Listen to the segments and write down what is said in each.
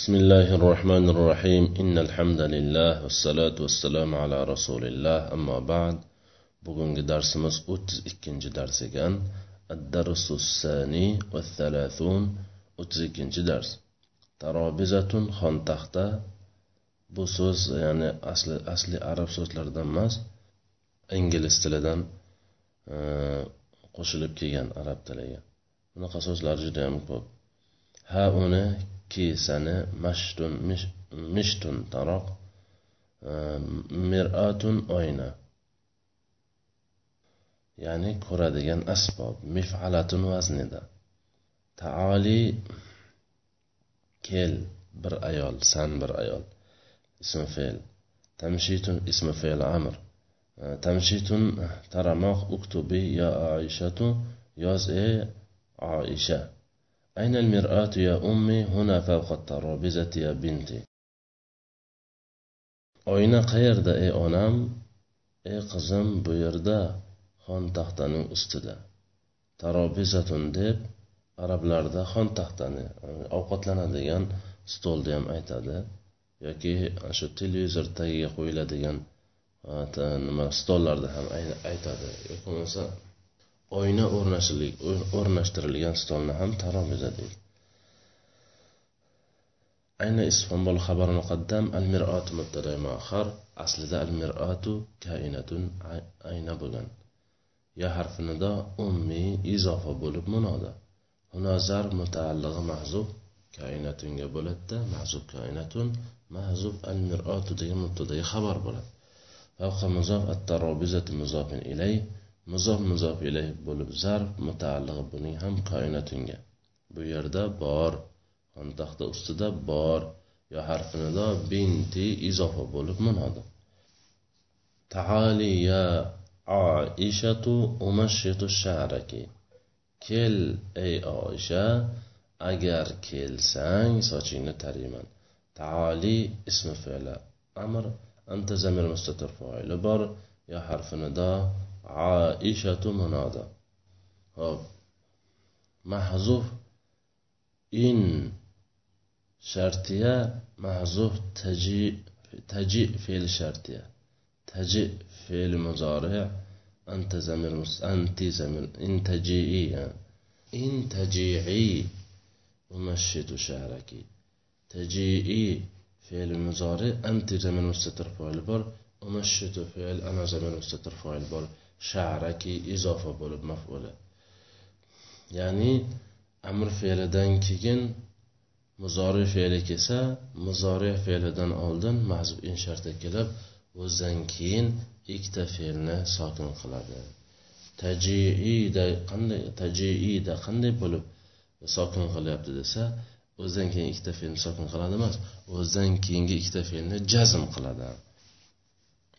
بسم الله الرحمن الرحيم إن الحمد لله والصلاة والسلام على رسول الله أما بعد bugungi darsimiz o'ttiz ikkinchi dars ekan addarsu sani va thalathun o'ttiz ikkinchi dars tarobizatun xontaxta bu so'z ya'ni asli asli arab so'zlaridan emas ingliz tilidan qo'shilib kelgan arab tiliga bunaqa so'zlar juda yam ko'p ha uni kesani mashtun mishtun taroq e, miratun oyna. Ya'ni ko'radigan asbob mifalatun vaznida. Taoli kel bir ayol san bir ayol. Ism fe'l. Tamshitun ism fe'l amr. E, tamshitun taramoq uktubi ya oishatu yoz ey oisha أين المرآة يا أمي هنا فوق الترابيزة يا بنتي oyna qayerda ey onam ey qizim bu yerda xon taxtaning ustida tarobizatun deb arablarda xon taxtani ovqatlanadigan stolni ham aytadi yoki shu televizor tagiga qo'yiladigan nima stollarda ham aytadi yoki bo'lmasa oyna o'rnashtirilgan stolni ham tarobiza deydi ayna isfanbol xabar muqaddam al miratu mubtada muaxar aslida al miratu kainatun ayna bo'lgan. Ya harfi nido ummi izofa bo'lib munoda. Hunazar mutaallig'i mahzub kainatunga bo'ladida mahzub kainatun mahzub al miratu degan mubtadai xabar bo'ladi. Favqa muzof at tarobizati muzofin ilay muzof muzof ilay bo'lib zarf mutaallig'i buning ham koinatunga bu yerda bor xontaxta ustida bor yo harfi nido binti izofa bo'lib munoda taali ya oishatu umashitu sharaki kel ey oisha agar kelsang sochingni tariyman taali ismi fe'li amr anta zamir mustatir foili bor yo harfi nido oishatu munoda hop mahzuf in shartiya mahzuf taji taji fe'l shartiya taji fe'l muzori anta zamir anti zamir in taji'i in taji'i umashitu sharaki taji'i fe'l muzori anti zamir mustatir foil bor umashitu fe'l ana zamir mustatir foil bor sharaki izofa bo'lib maf'uli ya'ni amr fe'lidan keyin muzori fe'li kelsa muzori fe'lidan oldin mahzub in sharti kelib o'zidan keyin ikkita fe'lni sokin qiladi. Tajiida qanday tajiida qanday bo'lib sokin qilyapti desa o'zidan keyin ikkita fe'lni sokin qiladi emas o'zidan keyingi ikkita fe'lni jazm qiladi.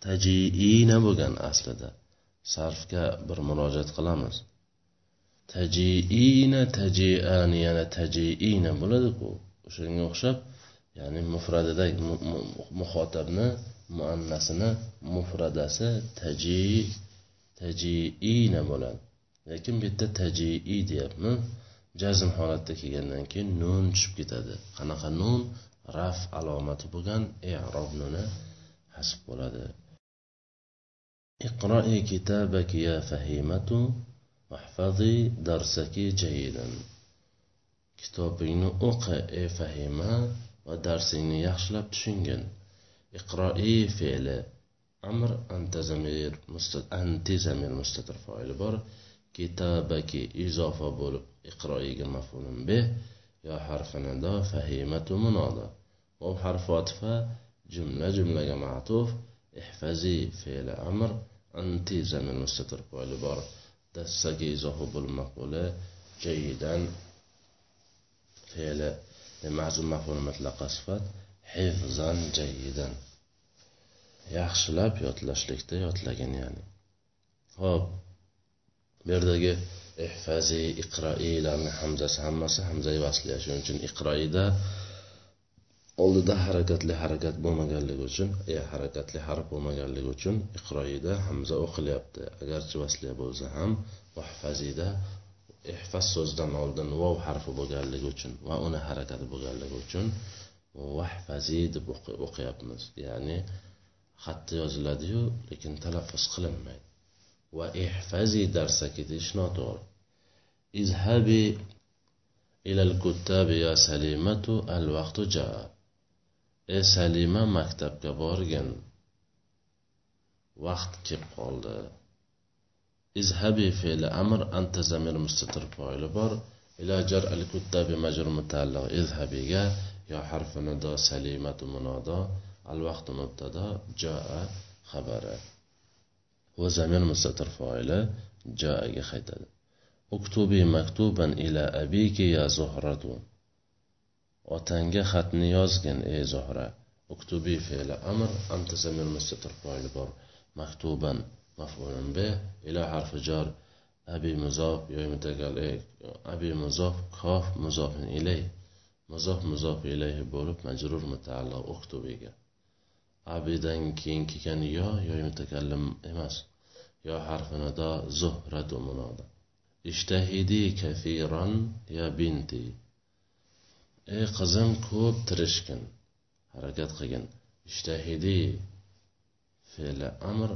Tajiina bo'lgan aslida. Sarfga bir murojaat qilamiz. Tajiina tajiani yana tajiina bo'ladiku. O'shanga o'xshab ya'ni mufradida muxotabni muannasini mufradasi taji tajiina bo'ladi. Lekin bu yerda tajii deyapmiz jazm holatda kelgandan keyin nun tushib ketadi. Qanaqa nun? Raf alomati bo'lgan erob nuni hasb bo'ladi. اقرأي كتابك يا فهيمة واحفظي درسك جيدا. كتابين أوقع إيه فهيمة؟ ودرسين يخشلب تشنجن. اقرأي فعل أمر أنت زمير مستد... أنت زمير مستتر فاعل بر. كتابك إضافة بول اقرأي مفعول به. يا حرف ندا فهيمة منادى وحرف عطفة جملة جملة معطوف احفظي فعل أمر. Anti zamir mustatir foili bor. Dassaga izofa bo'lib mafuli jayidan fe'li ma'zum maful mutlaqa sifat hifzan yaxshilab yodlashlikda yodlagin ya'ni. Ho'p bu yerdagi ihfazi iqroilarni hamzasi hammasi hamzai vasliya shuning uchun iqroida oldida harakatli harakat bo'lmaganligi uchun e harakatli harf bo'lmaganligi uchun iqroida hamza o'qilyapti. Agarchi vasliya bo'lsa ham muhfazida ihfaz so'zidan oldin vov harfi bo'lganligi uchun va uni harakati bo'lganligi uchun vahfazi deb o'qiyapmiz. Ya'ni xatda yoziladiyu lekin talaffuz qilinmaydi. Va ihfazi darsaki deyish noto'g'ri. Izhabi ilal kuttabi ya salimatu al vaqtu jaa. Ey salima maktabga borgin. Vaqt kelib qoldi. Izhabi fe'li amr anta zamir mustatir foili bor. Ila jar al kuttabi majrur mutaalliq izhabiga yo harfi nido salimatu munodo al vaqtu mubtado jaa xabari. Va zamir mustatir foili jaaga qaytadi. Uktubi maktuban ila abiki ya zuhratu. Otangga xatni yozgin ey zuhra uktubi fe'li amr anta zamir mustatir foili bor. Maktuban maf'ulun bi ila harfi jar. Abi muzof yoy mutakallim abi muzof kof muzofin ilay. Muzof muzof ilayhi bo'lib majrur mutaalliq uktubiga. Abidan keyin kelgan yo yoy mutakallim emas. Yo harfi nido zuhratu munoda. Ishtahidi kafiran ya binti. Ey qizim ko'p tirishgin harakat qilgin. Ishtahidi fe'li amr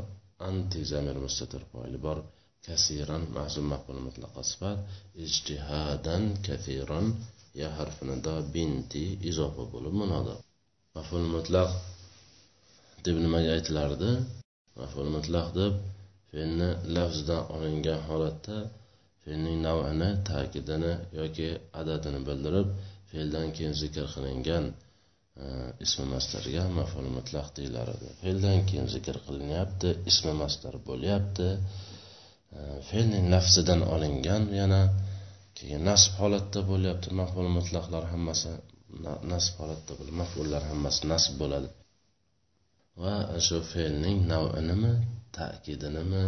anti zamir mustatir foili bor. Kasiran ma'zum maqbul mutlaqa sifat. Ijtihadan kafiran ya harfinida binti izofa bo'lib munoda maful mutlaq deb nimaga aytilardi? Maful mutlaq deb fe'lni lafzdan olingan holatda fe'lning navini ta'kidini yoki adadini bildirib fe'ldan keyin zikr qilingan e, ismi mastarga maful mutlaq deyilar edi fe'ldan keyin zikr qilinyapti ismi mastar bo'lyapti. E, fe'lning lafzidan olingan yana keyin nasb holatda bo'lyapti. Maful mutlaqlar hammasi nasb holatda mafullar hammasi nasb bo'ladi. Va shu fe'lning nav'inimi ta'kidinimi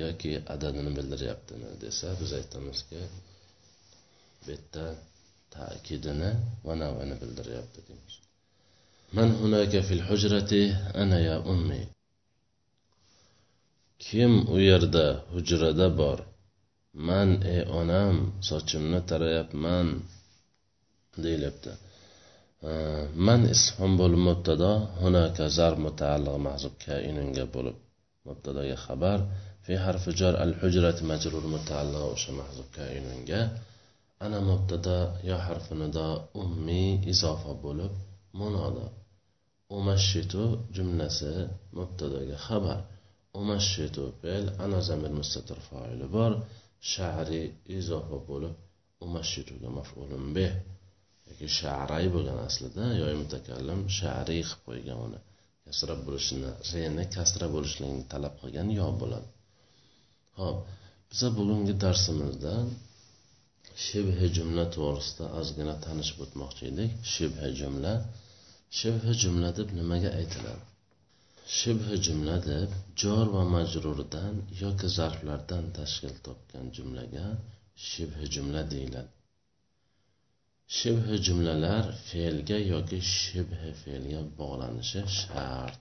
yoki adadini bildiryaptimi desa biz aytamizki bu yerda ta'kidini va navini bildiryapti deymiz man hunaka fil hujrati ana ya ummi kim u yerda hujrada bor man ey onam sochimni tarayapman deyilyapti man ism bo'lib mubtado hunaka zar mutaalliq mahzub kainunga bo'lib mubtadoga xabar fi harfi jar al hujrat majrur mutaalliq o'sha mahzub kainunga ana mubtada yo harfi nido ummi izofa bo'lib munoda umashitu jumlasi mubtadoga xabar. Umashitu fe'l ana zamir mustatir foili bor. Sha'ri izofa bo'lib umashituga maf'ulun bih yoki sha'ray bo'lgan aslida yoy mutakallim sha'riy qilib qo'ygan uni. Kasra bo'lishini reni kasra bo'lishligini talab qilgan yo bo'ladi. Ho'p biza bugungi darsimizda shibhi jumla to'g'risida ozgina tanishib o'tmoqchi edik. Shibhi jumla. Shibhi jumla deb nimaga aytiladi? Shibhi jumla deb jor va majrurdan yoki zarflardan tashkil topgan jumlaga shibhi jumla deyiladi. Shibhi jumlalar fe'lga yoki shibhi fe'lga bog'lanishi shart.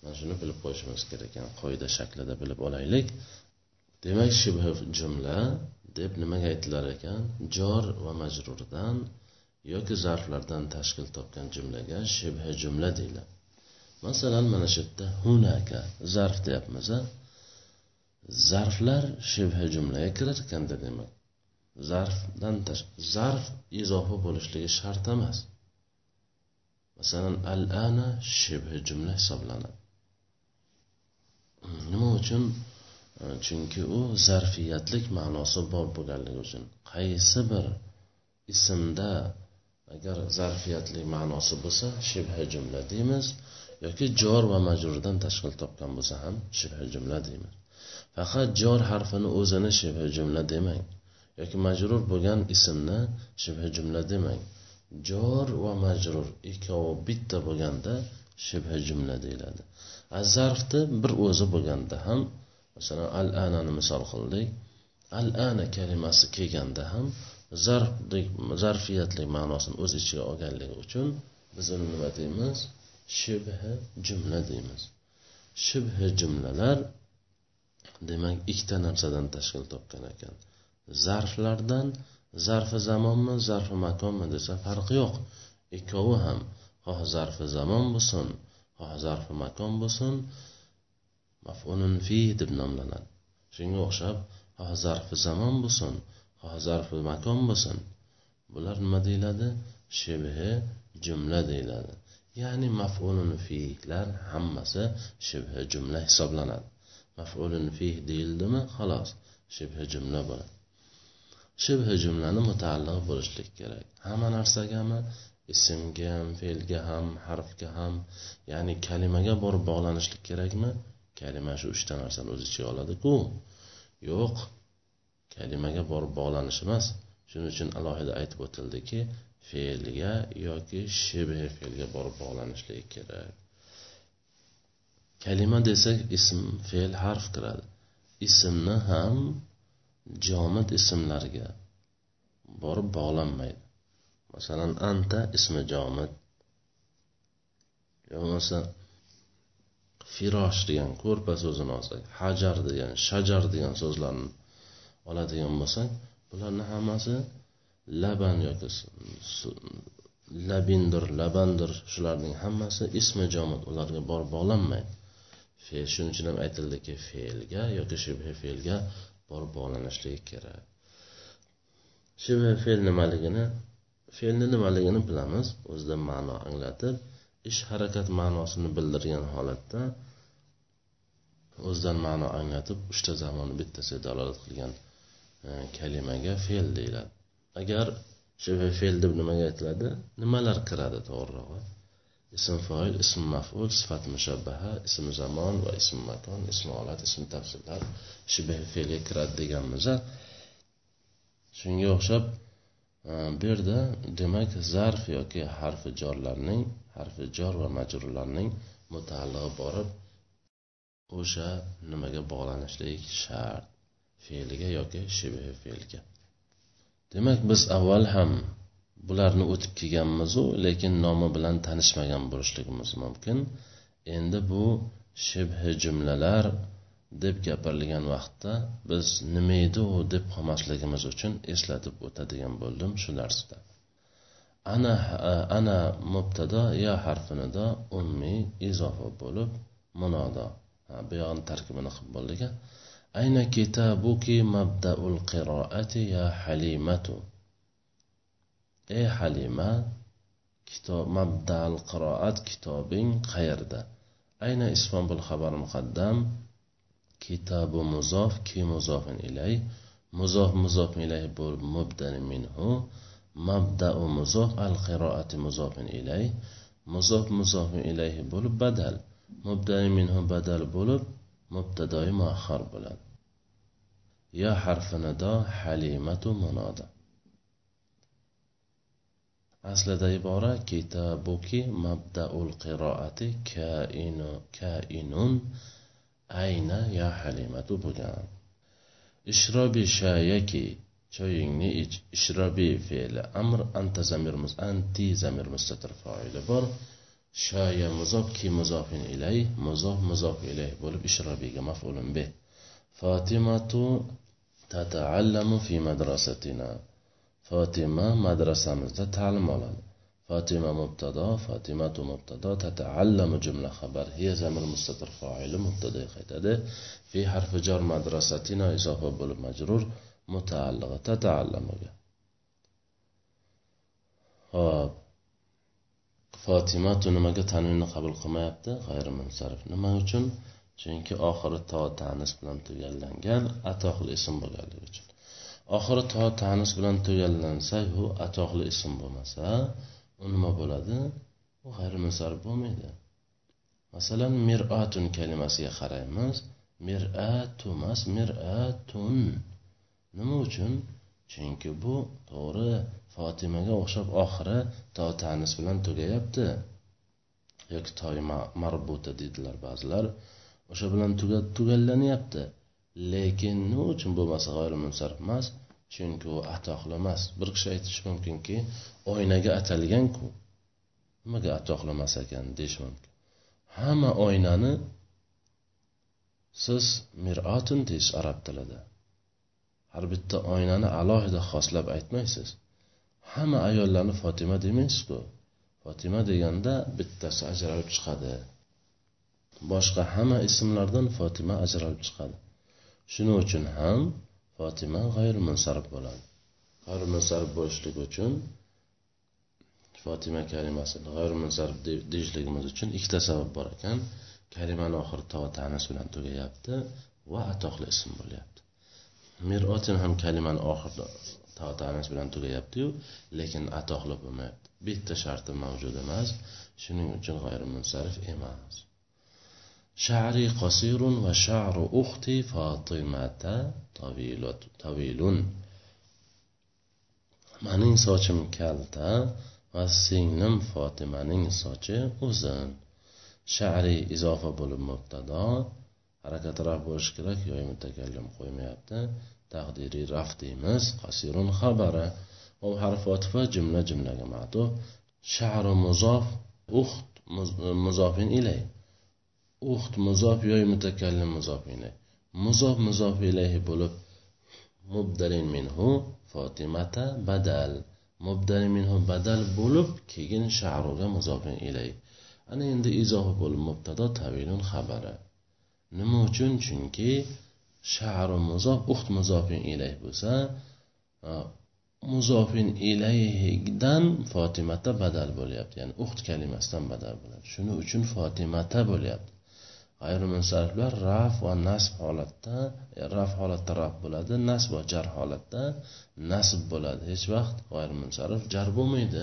Mana shuni bilib qo'yishimiz kerak ekan qoida shaklida bilib olaylik. Demak shibhi jumla deb nimaga aytilar ekan? Jor va majrurdan yoki zarflardan tashkil topgan jumlaga shibhi jumla deyiladi. Masalan mana shu yerda hunaka zarf deyapmiz zarflar shibhi jumlaga kirar ekanda demak. Zarfdan zarf izofa bo'lishligi shart emas. Masalan al ana shibhi jumla hisoblanadi. Nima uchun? Chunki u zarfiyatlik ma'nosi bor bo'lganligi uchun qaysi bir ismda agar zarfiyatlik ma'nosi bo'lsa shibhi jumla deymiz yoki jor va majrurdan tashkil topgan bo'lsa ham shibhi jumla deymiz. Faqat jor harfini o'zini shibhi jumla demang yoki majrur bo'lgan ismni shibhi jumla demang jor va majrur ikkovi bitta bo'lganda shibhi jumla deyiladi. Zarfni bir o'zi bo'lganda ham masalan al anani misol qildik. Al ana kalimasi kelganda ham zarfdek zarfiyatlik ma'nosini o'z ichiga olganligi uchun biz uni nima deymiz? Shibhi jumla deymiz. Shibhi jumlalar demak ikkita narsadan tashkil topgan ekan. Zarflardan zarfi zamonmi zarfi makonmi desa farqi yo'q. Ikkovi ham xoh zarfi zamon bo'lsin xoh zarfi makon bo'lsin mafulun fi deb nomlanadi. Shunga o'xshab xoh zarfi zamon bo'lsin xoh zarfi makon bo'lsin. Bular nima deyiladi? Shibhi jumla deyiladi. Ya'ni mafulun fihlar hammasi shibhi jumla hisoblanadi. Mafulun fih deyildimi? Xolos shibhi jumla bo'ladi. Shibhi jumlani mutaalliq bo'lishlik kerak. Hamma narsagami ismga ham fe'lga ham harfga ham ya'ni kalimaga borib bog'lanishlik kerakmi? Kalima shu uchta narsani o'z ichiga oladiku. Yo'q. Kalimaga borib bog'lanish emas. Shuning uchun alohida aytib o'tildiki fe'lga yoki shibh fe'lga borib bog'lanishligi kerak. Kalima desak ism fe'l harf kiradi. Ismni ham jomid ismlarga borib bog'lanmaydi. Masalan anta ismi jomid bo'lmasa firosh degan ko'rpa so'zini olsak hajar degan shajar degan so'zlarni oladigan bo'lsak bularni hammasi laban yoki labindir labandir shularning hammasi ismi jomid ularga borib bog'lanmaydi fe'l shuning uchun ham aytildiki fe'lga yoki shibhi fe'lga borib bog'lanishligi kerak. Shibhi fe'l nimaligini fe'lni nimaligini bilamiz o'zida ma'no anglatib ish harakat ma'nosini bildirgan holatda o'zidan ma'no anglatib uchta zamonni bittasiga dalolat qilgan e, kalimaga fe'l deyiladi. Agar shu fe'l deb nimaga aytiladi? Nimalar kiradi to'g'rirog'i ism foil ism maful sifat mushabbaha ism zamon va ism maton ism olat ism tafsillar shibh fe'lga kiradi deganmiz shunga o'xshab e, bu yerda demak zarf yoki harfi jorlarning harfi jor va majrurlarning mutaallig'i borib o'sha nimaga bog'lanishligi shart fe'liga yoki shibhi fe'lga demak biz avval ham bularni o'tib kelganmizu lekin nomi bilan tanishmagan bo'lishligimiz mumkin. Endi bu shibhi jumlalar deb gapirilgan vaqtda biz nima edi u deb qolmasligimiz uchun eslatib o'tadigan bo'ldim shu darsda. Ana e, ana mubtado ya harfinido ummiy izofa bo'lib munodo. Bu yog'ini tarkibini qilib bo'ldik ayna kitabuki mabdaul qiroati ya halimatu. Ey halima kitob mabdal qiroat kitobing qayerda? Ayna isfanbul xabar muqaddam kitabu muzof ki muzofin ilay? Muzof muzof ilay bo'lib mubdani minhu. Mabdau muzof al qiroati muzofin ilay muzof muzofin ilayhi bo'lib badal mubdani minhu badal bo'lib mubtadoi muahhar bo'ladi ya harfi nido halimatu munoda aslida ibora kitabuki mabdaul qiroati kainu kainun ayna ya halimatu bo'lgan ishrobi shayaki choyingni ich ishrobi fe'li. Amr anta zamirmiz anti zamir mustatir foili bor. Shoya muzof ki muzofin ilay muzof muzof ilay bo'lib ishrobiga maf'ulun bih fotimatu tataallamu fi madrasatina. Fotima madrasamizda ta'lim oladi. Fotima mubtado fotimatu mubtado tataallamu jumla xabar. Hiya zamir mustatir foili mubtadaga qaytadi. Fi harfi jor madrasatina izofa bo'lib majrur. Mutaallig'i tataallamuga hop fotimatu nimaga tanvinni qabul qilmayapti g'ayrimunsarif nima uchun chunki oxiri to tanis bilan tugallangan atoqli ism bo'lganligi uchun oxiri to tanis bilan tugallansa u atoqli ism bo'lmasa u nima bo'ladi u g'ayrimunsarif bo'lmaydi masalan miratun kalimasiga qaraymiz miratu emas miratun nima uchun? Chunki bu to'g'ri fotimaga o'xshab oxiri to tanis bilan tugayapti. Yoki toy marbuta deydilar ba'zilar o'sha bilan tugallanyapti. Lekin nima uchun bo'lmasa g'oyrimunsarif emas? Chunki u atoqli emas. Bir kishi aytishi mumkinki oynaga atalganku nimaga atoqli emas ekan deyish mumkin. Hamma oynani siz miratun deysiz arab tilida. Har bitta oynani alohida xoslab aytmaysiz. Hamma ayollarni fotima demaysizku. Fotima deganda bittasi ajralib chiqadi. Boshqa hamma ismlardan fotima ajralib chiqadi. Shuning uchun ham fotima g'ayrimunsarif bo'ladi. G'ayrimunsarif bo'lishligi uchun fotima kalimasini g'ayrimunsarif deyishligimiz uchun ikkita sabab bor ekan. Kalimani oxiri to tanis bilan tugayapti va atoqli ism bo'lyapti. merotin ham kalimani oxirida to bilan tugayaptiyu lekin ato qilib bo'lmayapti bitta sharti mavjud emas shuning uchun g'ayrimunsarif emas. Shari qasirun va sharu uxti fotimata tavilun. Mening sochim kalta va singlim fotimaning sochi uzun. Shari izofa bo'lib mubtado. Harakat raf bo'lishi kerak yoy mutakallim qo'ymayapti taqdiriy raf deymiz qasirun xabara u harf otifa jumla jumlaga matuf sha'ru muzof uxt muzofin ilay uxt muzof yoy mutakallim muzof ilay muzof muzof ilayhi bo'lib mubdalin minhu fotimata badal mubdalin minhu badal bo'lib keyin sha'ruga muzofin ilay ana endi izofa bo'lib mubtado tavilun xabari nima uchun? Chunki sha'ru muzof uxt muzofin ilay bo'lsa muzofin ilayhidan fotimata badal bo'lyapti. Ya'ni uxt kalimasidan badal bo'ladi. Shuning uchun fotimata bo'lyapti. Ayrimunsariflar raf va nasb holatda e, raf holatda raf bo'ladi nasb va jar holatda nasb bo'ladi. Hech vaqt g'ayrimunsarif jar bo'lmaydi.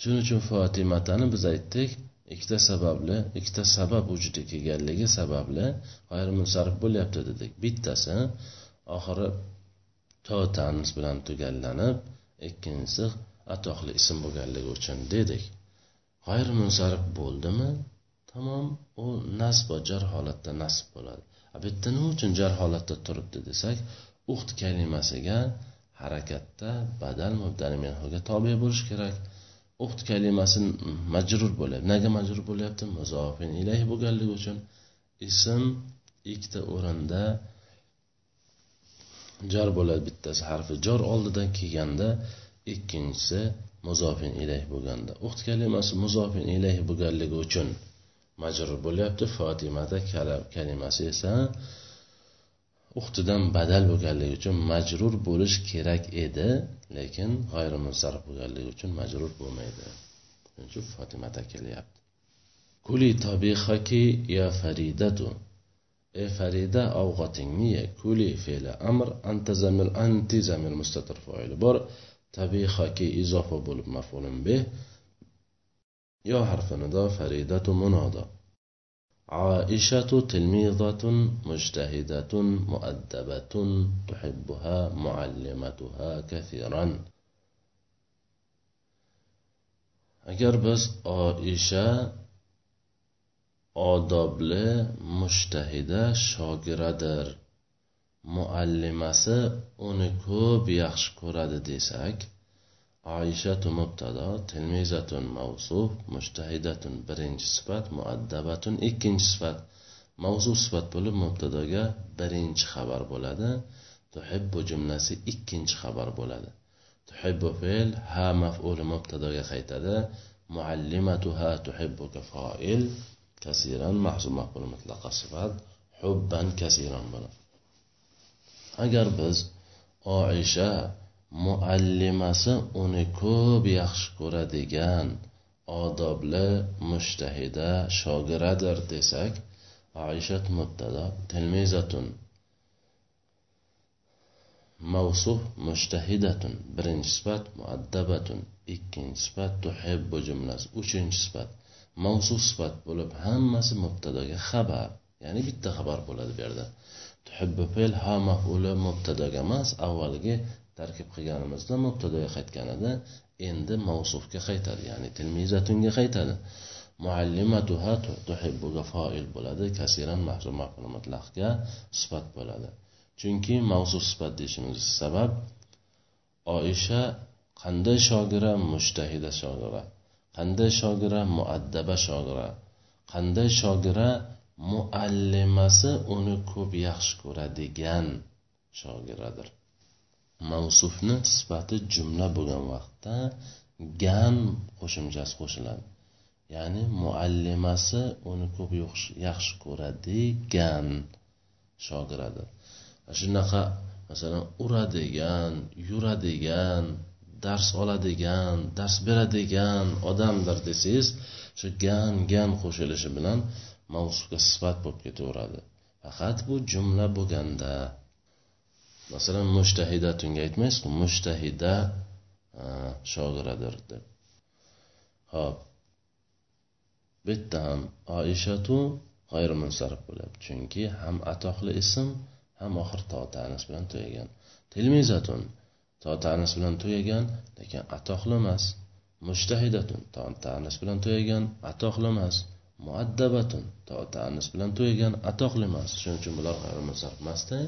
Shuning uchun fotimatani biz aytdik ikkita sababli ikkita sabab vujudga kelganligi sababli g'ayrimunsarif bo'lyapti dedik. Bittasi oxiri to tanis bilan tugallanib ikkinchisi atoqli ism bo'lganligi uchun dedik. G'ayrimunsarif bo'ldimi? Tamom u nasb va jar holatda nasb bo'ladi. Bu yerda nima uchun jar holatda turibdi desak uxt kalimasiga harakatda badal mubdani minhuga tobe bo'lishi kerak. Uxt kalimasi majrur bo'lyapti nega majrur bo'lyapti? Muzofin ilayhi bo'lganligi uchun ism ikkita o'rinda jar bo'ladi. Bittasi harfi jor oldidan kelganda ikkinchisi muzofin ilayh bo'lganda. Uxt kalimasi muzofin ilayhi bo'lganligi uchun majrur bo'lyapti. Fotimada kalimasi esa uxtidan badal bo'lganligi uchun majrur bo'lish kerak edi lekin g'ayrimunsarif bo'lganligi uchun majrur bo'lmaydi. Shuning uchun fotimada kelyapti. Kuli tobihaki ya faridatu. Ey farida ovqatingni ye. Kuli fe'li amr anta zamir anti zamir mustatir foili bor. Tabihaki izofa bo'lib maf'ulun bih yo harfinido faridatu munodo. عائشة تلميذة مجتهدة مؤدبة تحبها معلمتها كثيرا. اگر بس عائشة آدابل مجتهدة شاگردر معلمسه اونکو بیخش کرده دیسک. Oishatu mubtado tilmizatun mavsuf mushtahidatun birinchi sifat muaddabatun ikkinchi sifat. Mavzu sifat bo'lib mubtadoga birinchi xabar bo'ladi. Tuhibbu jumlasi ikkinchi xabar bo'ladi. Tuhibbu fe'l ha maf'uli mubtadoga qaytadi. Muallimatuha tuhibbuka foil kasiran mahzub maqbul mutlaqa sifat hubban kasiran bo'ladi. Agar biz oisha muallimasi uni ko'p yaxshi ko'radigan odobli mushtahida shogiradir desak oishat mubtada tilmizatun mavsuf mushtahidatun birinchi sifat muaddabatun ikkinchi sifat tuhibbu jumlasi uchinchi sifat mavsuf sifat bo'lib hammasi mubtadoga xabar ya'ni bitta xabar bo'ladi bu yerda. Tuhibbu fe'l ha maf'uli mubtadoga emas avvalgi tarkib qilganimizda mubtadoga qaytganida endi mavsufga qaytadi ya'ni tilmizatunga qaytadi. Muallimatuha tuhibbuga foil bo'ladi kasiran mahzum mutlaqga sifat bo'ladi. Chunki mavsuf sifat deyishimiz sabab oisha qanday shogira? Mushtahida shogira. Qanday shogira? Muaddaba shogira. Qanday shogira? Muallimasi uni ko'p yaxshi ko'radigan shogiradir. Mavsufni sifati jumla bo'lgan vaqtda gan qo'shimchasi qo'shiladi. Ya'ni muallimasi uni ko'p yaxshi ko'radigan shogirdi shunaqa masalan uradigan yuradigan dars oladigan dars beradigan odamdir desangiz shu gan gan qo'shilishi bilan mavsufga sifat bo'lib ketaveradi. Faqat bu jumla bo'lganda masalan mushtahida aytmaysizku mushtahida shogiradir deb. Ho'p bu yerda ham oishatu g'ayrimunsarif bo'lyapti chunki ham atoqli ism ham oxir to tanis bilan tugagan. Tilmizatun to tanis bilan tugagan lekin atoqli emas. Mushtahidatun to tanis bilan tugagan atoqli emas. Muaddabatun to tanis bilan tugagan atoqli emas. Shuning uchun bular g'ayrimunsarif emasda.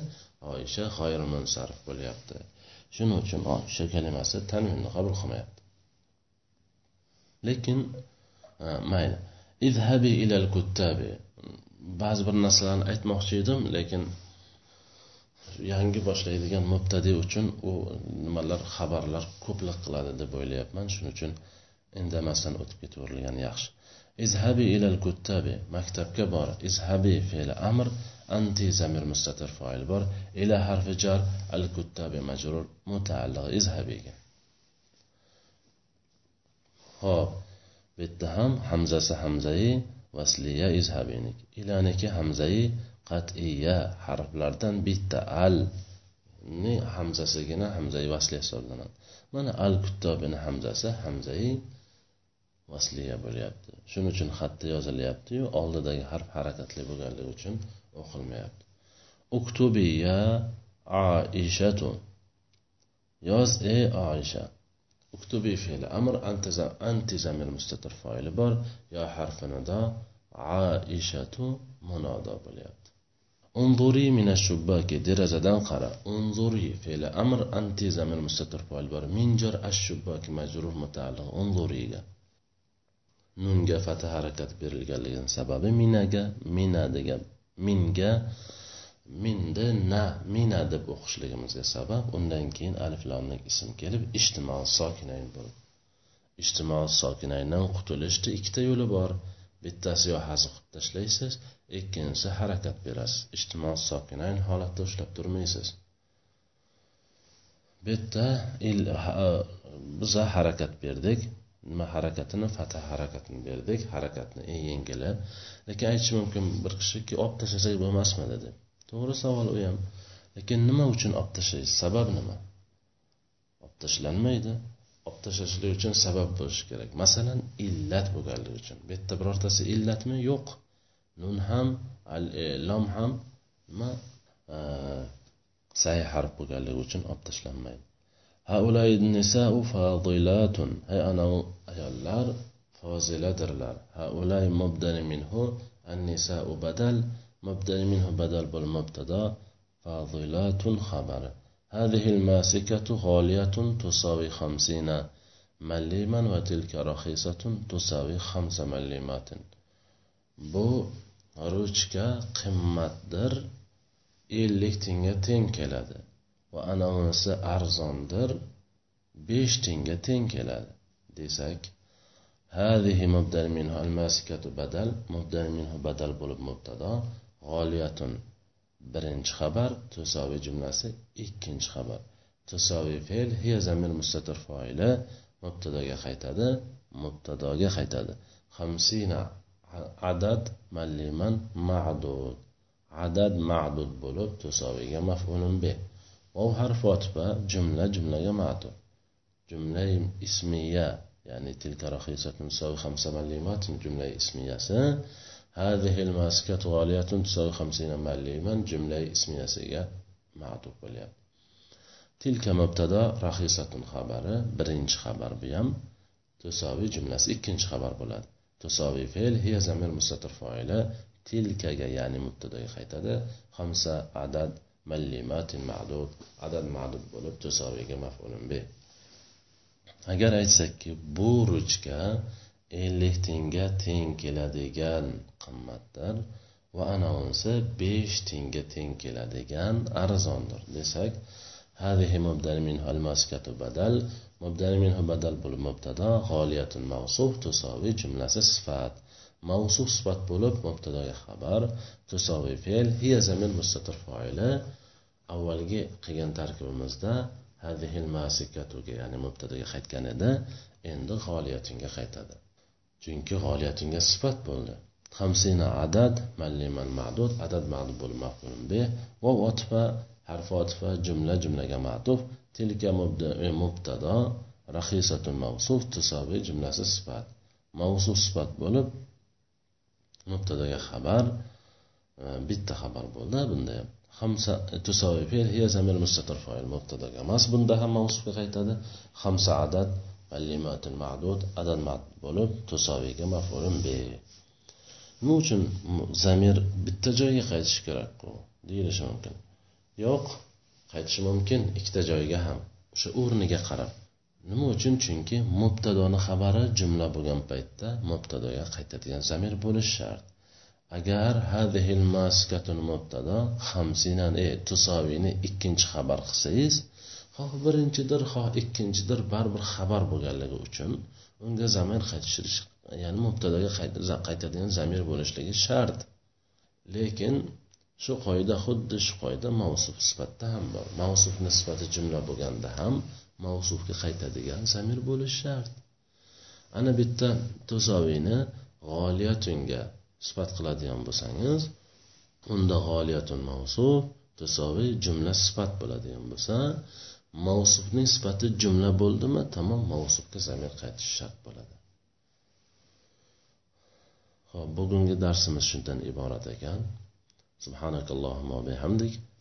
Oysha g'ayrimunsarif bo'lyapti. Shuning uchun oysha kalimasi tanvinni qabul qilmayapti. Lekin e, mayli. Izhabi ilal kuttabi. Ba'zi bir narsalarni aytmoqchi edim lekin yangi boshlaydigan mubtadi uchun u nimalar xabarlar ko'plik qiladi deb o'ylayapman. Shuning uchun indamasdan o'tib ketaverilgan yaxshi. Izhabi ilal kuttabi. Maktabga bor. Izhabi fe'li amr. Anti zamir mustatir foil bor. Ila harfi jar al kuttabi majrur mutaalliq izhabiga. Ho'p bu yerda ham hamzasi hamzai vasliya izhabinik ilaniki hamzai qat'iya harflardan bitta al. Ni hamzasigina hamzai vasli hisoblanadi. Mana al kuttobini hamzasi hamzai vasliya bo'lyapti. Shuning uchun xatda yozilyaptiyu oldidagi harf harakatli bo'lganligi uchun o'qilmayapti uktubiya aishatu yoz ey oisha uktubi fe'li amr anti zamir mustatir foili bor yo harfi nido aishatu munodo bo'lyapti unzuri mina shubbaki derazadan qara unzuri fe'li amr anti zamir mustatir foil bor minjar ash shubbaki majrur mutaalliq unzuriga nunga fatha harakat berilganligini sababi minaga mina degan minga minni na mina deb o'qishligimizga sabab undan keyin alif lomlik ism kelib ijtimoiy sokinayn bo'ldi. Ijtimoiy sokinayndan qutulishni ikkita yo'li bor. Bittasi yo hazf qilib tashlaysiz ikkinchisi harakat berasiz. Ijtimoiy sokinayn holatda ushlab turmaysiz. Bu yerda biza harakat berdik. Nima harakatini fatha harakatini berdik. Harakatni eng yengili. Lekin aytishi mumkin bir kishiki olib tashlasak bo'lmasmi dedi to'g'ri savol u ham. Lekin nima uchun olib tashlaysiz? Sabab nima? Olib tashlanmaydi. Olib tashlashlik uchun sabab bo'lishi kerak. Masalan illat bo'lganligi uchun. Bu yerda birortasi illatmi? Yo'q. Nun ham al e, lom ham nima? Say harf bo'lganligi uchun olib tashlanmaydi. هؤلاء النساء فاضلات هي أنا ayollar foziladirlar هؤلاء مبدل منه النساء بدل مبدل منه بدل بالمبتدا فاضلات خبر هذه الماسكة غالية تساوي خمسين مليما وتلك رخيصة تساوي خمس مليمات bu ruchka qimmatdir ellik tanga teng keladi va anavinisi arzondir besh tanga teng keladi desak هذه مبدل منه الماسكة بدل مبدل منه بدل bo'lib mubtado g'oliyatun birinchi xabar tusoviy jumlasi ikkinchi xabar tusoviy fe'l hiya zamir mustatir foili mubtadoga qaytadi mubtadoga qaytadi hamsina adad malliman ma'dud adad ma'dud bo'lib tusoviyga maf'ulun be واو حرف عطفة جملة جملة معطوف جملة اسمية يعني تلك رخيصة تساوي خمسة مليمات جملة اسمية سا. هذه الماسكة غالية تساوي خمسين مليما جملة اسمية سيئة معطوف باليوم تلك مبتدا رخيصة خبر برنج خبر بيم تساوي جملة ikkinchi xabar bo'ladi tusoviy fe'l hiya zamir mustatir foili tilkaga ya'ni mubtadoga qaytadi xamsa adad mallimatin ma'dud adad ma'dud bo'lib tusoviga maf'ulun bi agar aytsakki bu ruchka ellik tanga teng keladigan qimmatdir va anaunsi besh tanga teng keladigan arzondir desak هذه مبدل منها الماسكة بدل مبدأ منه بدل بالمبتدا غالية موصوف تساوي جملة صفات mavsuf sifat bo'lib mubtadoga xabar tusoviy fe'l hiya zamin mustatir foili. Avvalgi qilgan tarkibimizda hadihil masikatuga ya'ni mubtadaga qaytgan edi. Endi g'oliyatinga qaytadi. Chunki g'oliyatinga sifat bo'ldi. Hamsina adad malliman ma'dud adad ma'dud bo'lib maf'ulun bih va otifa harf otifa jumla jumlaga ma'tuf. Tilka e, mubtado rahisatun mavsuf tusoviy jumlasi sifat. Mavsuf sifat bo'lib mubtadoga xabar e, bitta xabar bo'ldi bunda ham hamsa e, tusoviy fe'l hiya zamir mustatir foil mubtadoga emas bunda ham mavsufga qaytadi. Hamsa adad ballimatul ma'dud adad ma'd bo'lib tusoviyga maf'ulun bi nima uchun zamir bitta joyga qaytishi kerakku deyilishi mumkin. Yo'q qaytishi mumkin ikkita joyga ham o'sha o'rniga qarab. Nima uchun? Chunki mubtadoni xabari jumla bo'lgan paytda mubtadoga qaytadigan zamir bo'lishi shart. Agar hadihil maskatun mubtado hamsinani e tusoviyni ikkinchi xabar qilsangiz xoh birinchidir xoh ikkinchidir baribir xabar bo'lganligi uchun unga zamir qaytishirish ya'ni mubtadoga qaytadigan zamir bo'lishligi shart. Lekin shu qoida xuddi shu qoida mavsuf sifatda ham bor. Mavsuf nisbati jumla bo'lganda ham mavsufga qaytadigan zamir bo'lishi shart. Ana bitta tuzoviyni g'oliyatunga sifat qiladigan bo'lsangiz unda g'oliyatun mavsuf tasoviy jumla sifat bo'ladigan bo'lsa mavsufning sifati jumla bo'ldimi tamom mavsufga zamir qaytishi shart bo'ladi. Ho'p bugungi darsimiz shundan iborat ekan. Subhanakallohumma bihamdik.